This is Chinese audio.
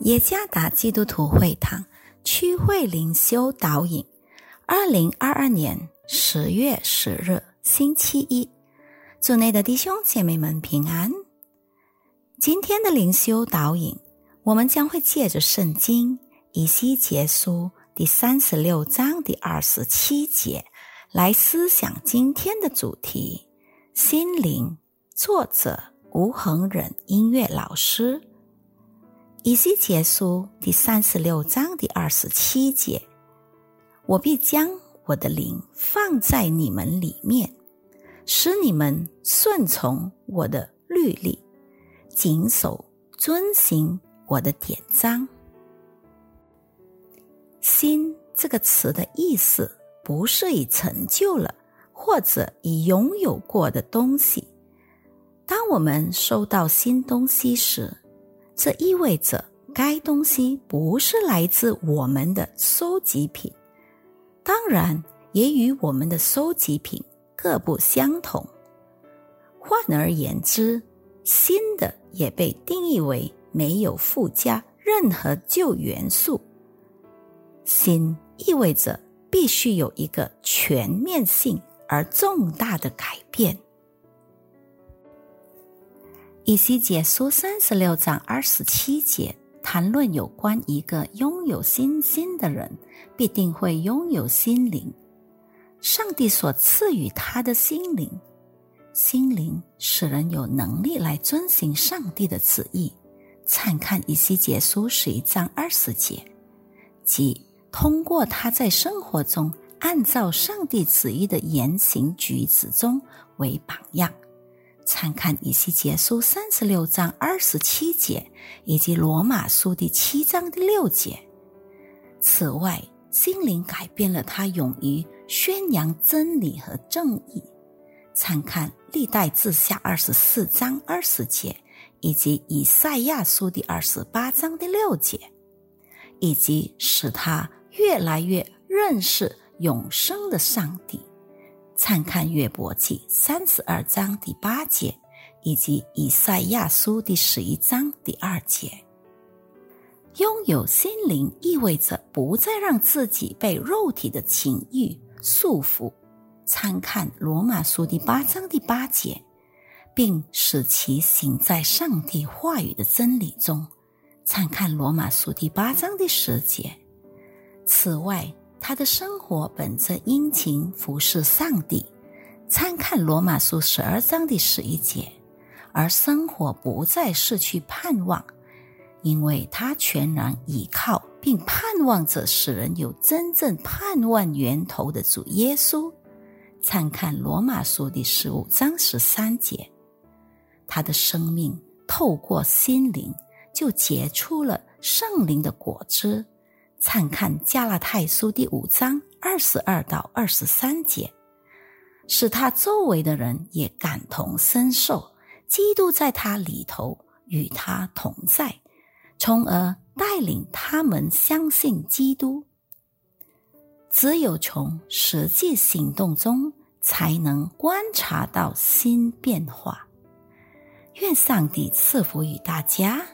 耶加达基督徒会堂区会灵修导引，二零二二年十月十日星期一，祝内的弟兄姐妹们平安。今天的灵修导引，我们将会借着圣经以西结书第三十六章第二十七节来思想今天的主题：心灵。作者吴恒忍音乐老师。以西结书第三十六章第二十七节：“我必将我的灵放在你们里面，使你们顺从我的律例，谨守遵行我的典章。”“心”这个词的意思不是已成就了或者已拥有过的东西。当我们收到新东西时，这意味着该东西不是来自我们的收集品，当然也与我们的收集品各不相同。换而言之，新的也被定义为没有附加任何旧元素。新意味着必须有一个全面性而重大的改变。以西结书三十六章二十七节谈论有关一个拥有新心的人必定会拥有心灵，上帝所赐予他的心灵，心灵使人有能力来遵行上帝的旨意。参看以西结书十一章二十节，即通过他在生活中按照上帝旨意的言行举止中为榜样。参看以西结书三十六章二十七节，以及罗马书第七章第六节。此外，心灵改变了他勇于宣扬真理和正义。参看历代志下二十四章二十节，以及以赛亚书第二十八章第六节，以及使他越来越认识永生的上帝。参看约伯记三十二章第八节，以及以赛亚书第十一章第二节。拥有心灵意味着不再让自己被肉体的情欲束缚。参看罗马书第八章第八节，并使其行在上帝话语的真理中。参看罗马书第八章第十节。此外。他的生活本着殷勤服侍上帝，参看罗马书十二章第十一节，而生活不再失去盼望，因为他全然倚靠并盼望着使人有真正盼望源头的主耶稣。参看罗马书第十五章十三节，他的生命透过心灵就结出了圣灵的果子。参看加拉太书第五章二十二到二十三节，使他周围的人也感同身受，基督在他里头与他同在，从而带领他们相信基督。只有从实际行动中，才能观察到新变化。愿上帝赐福于大家。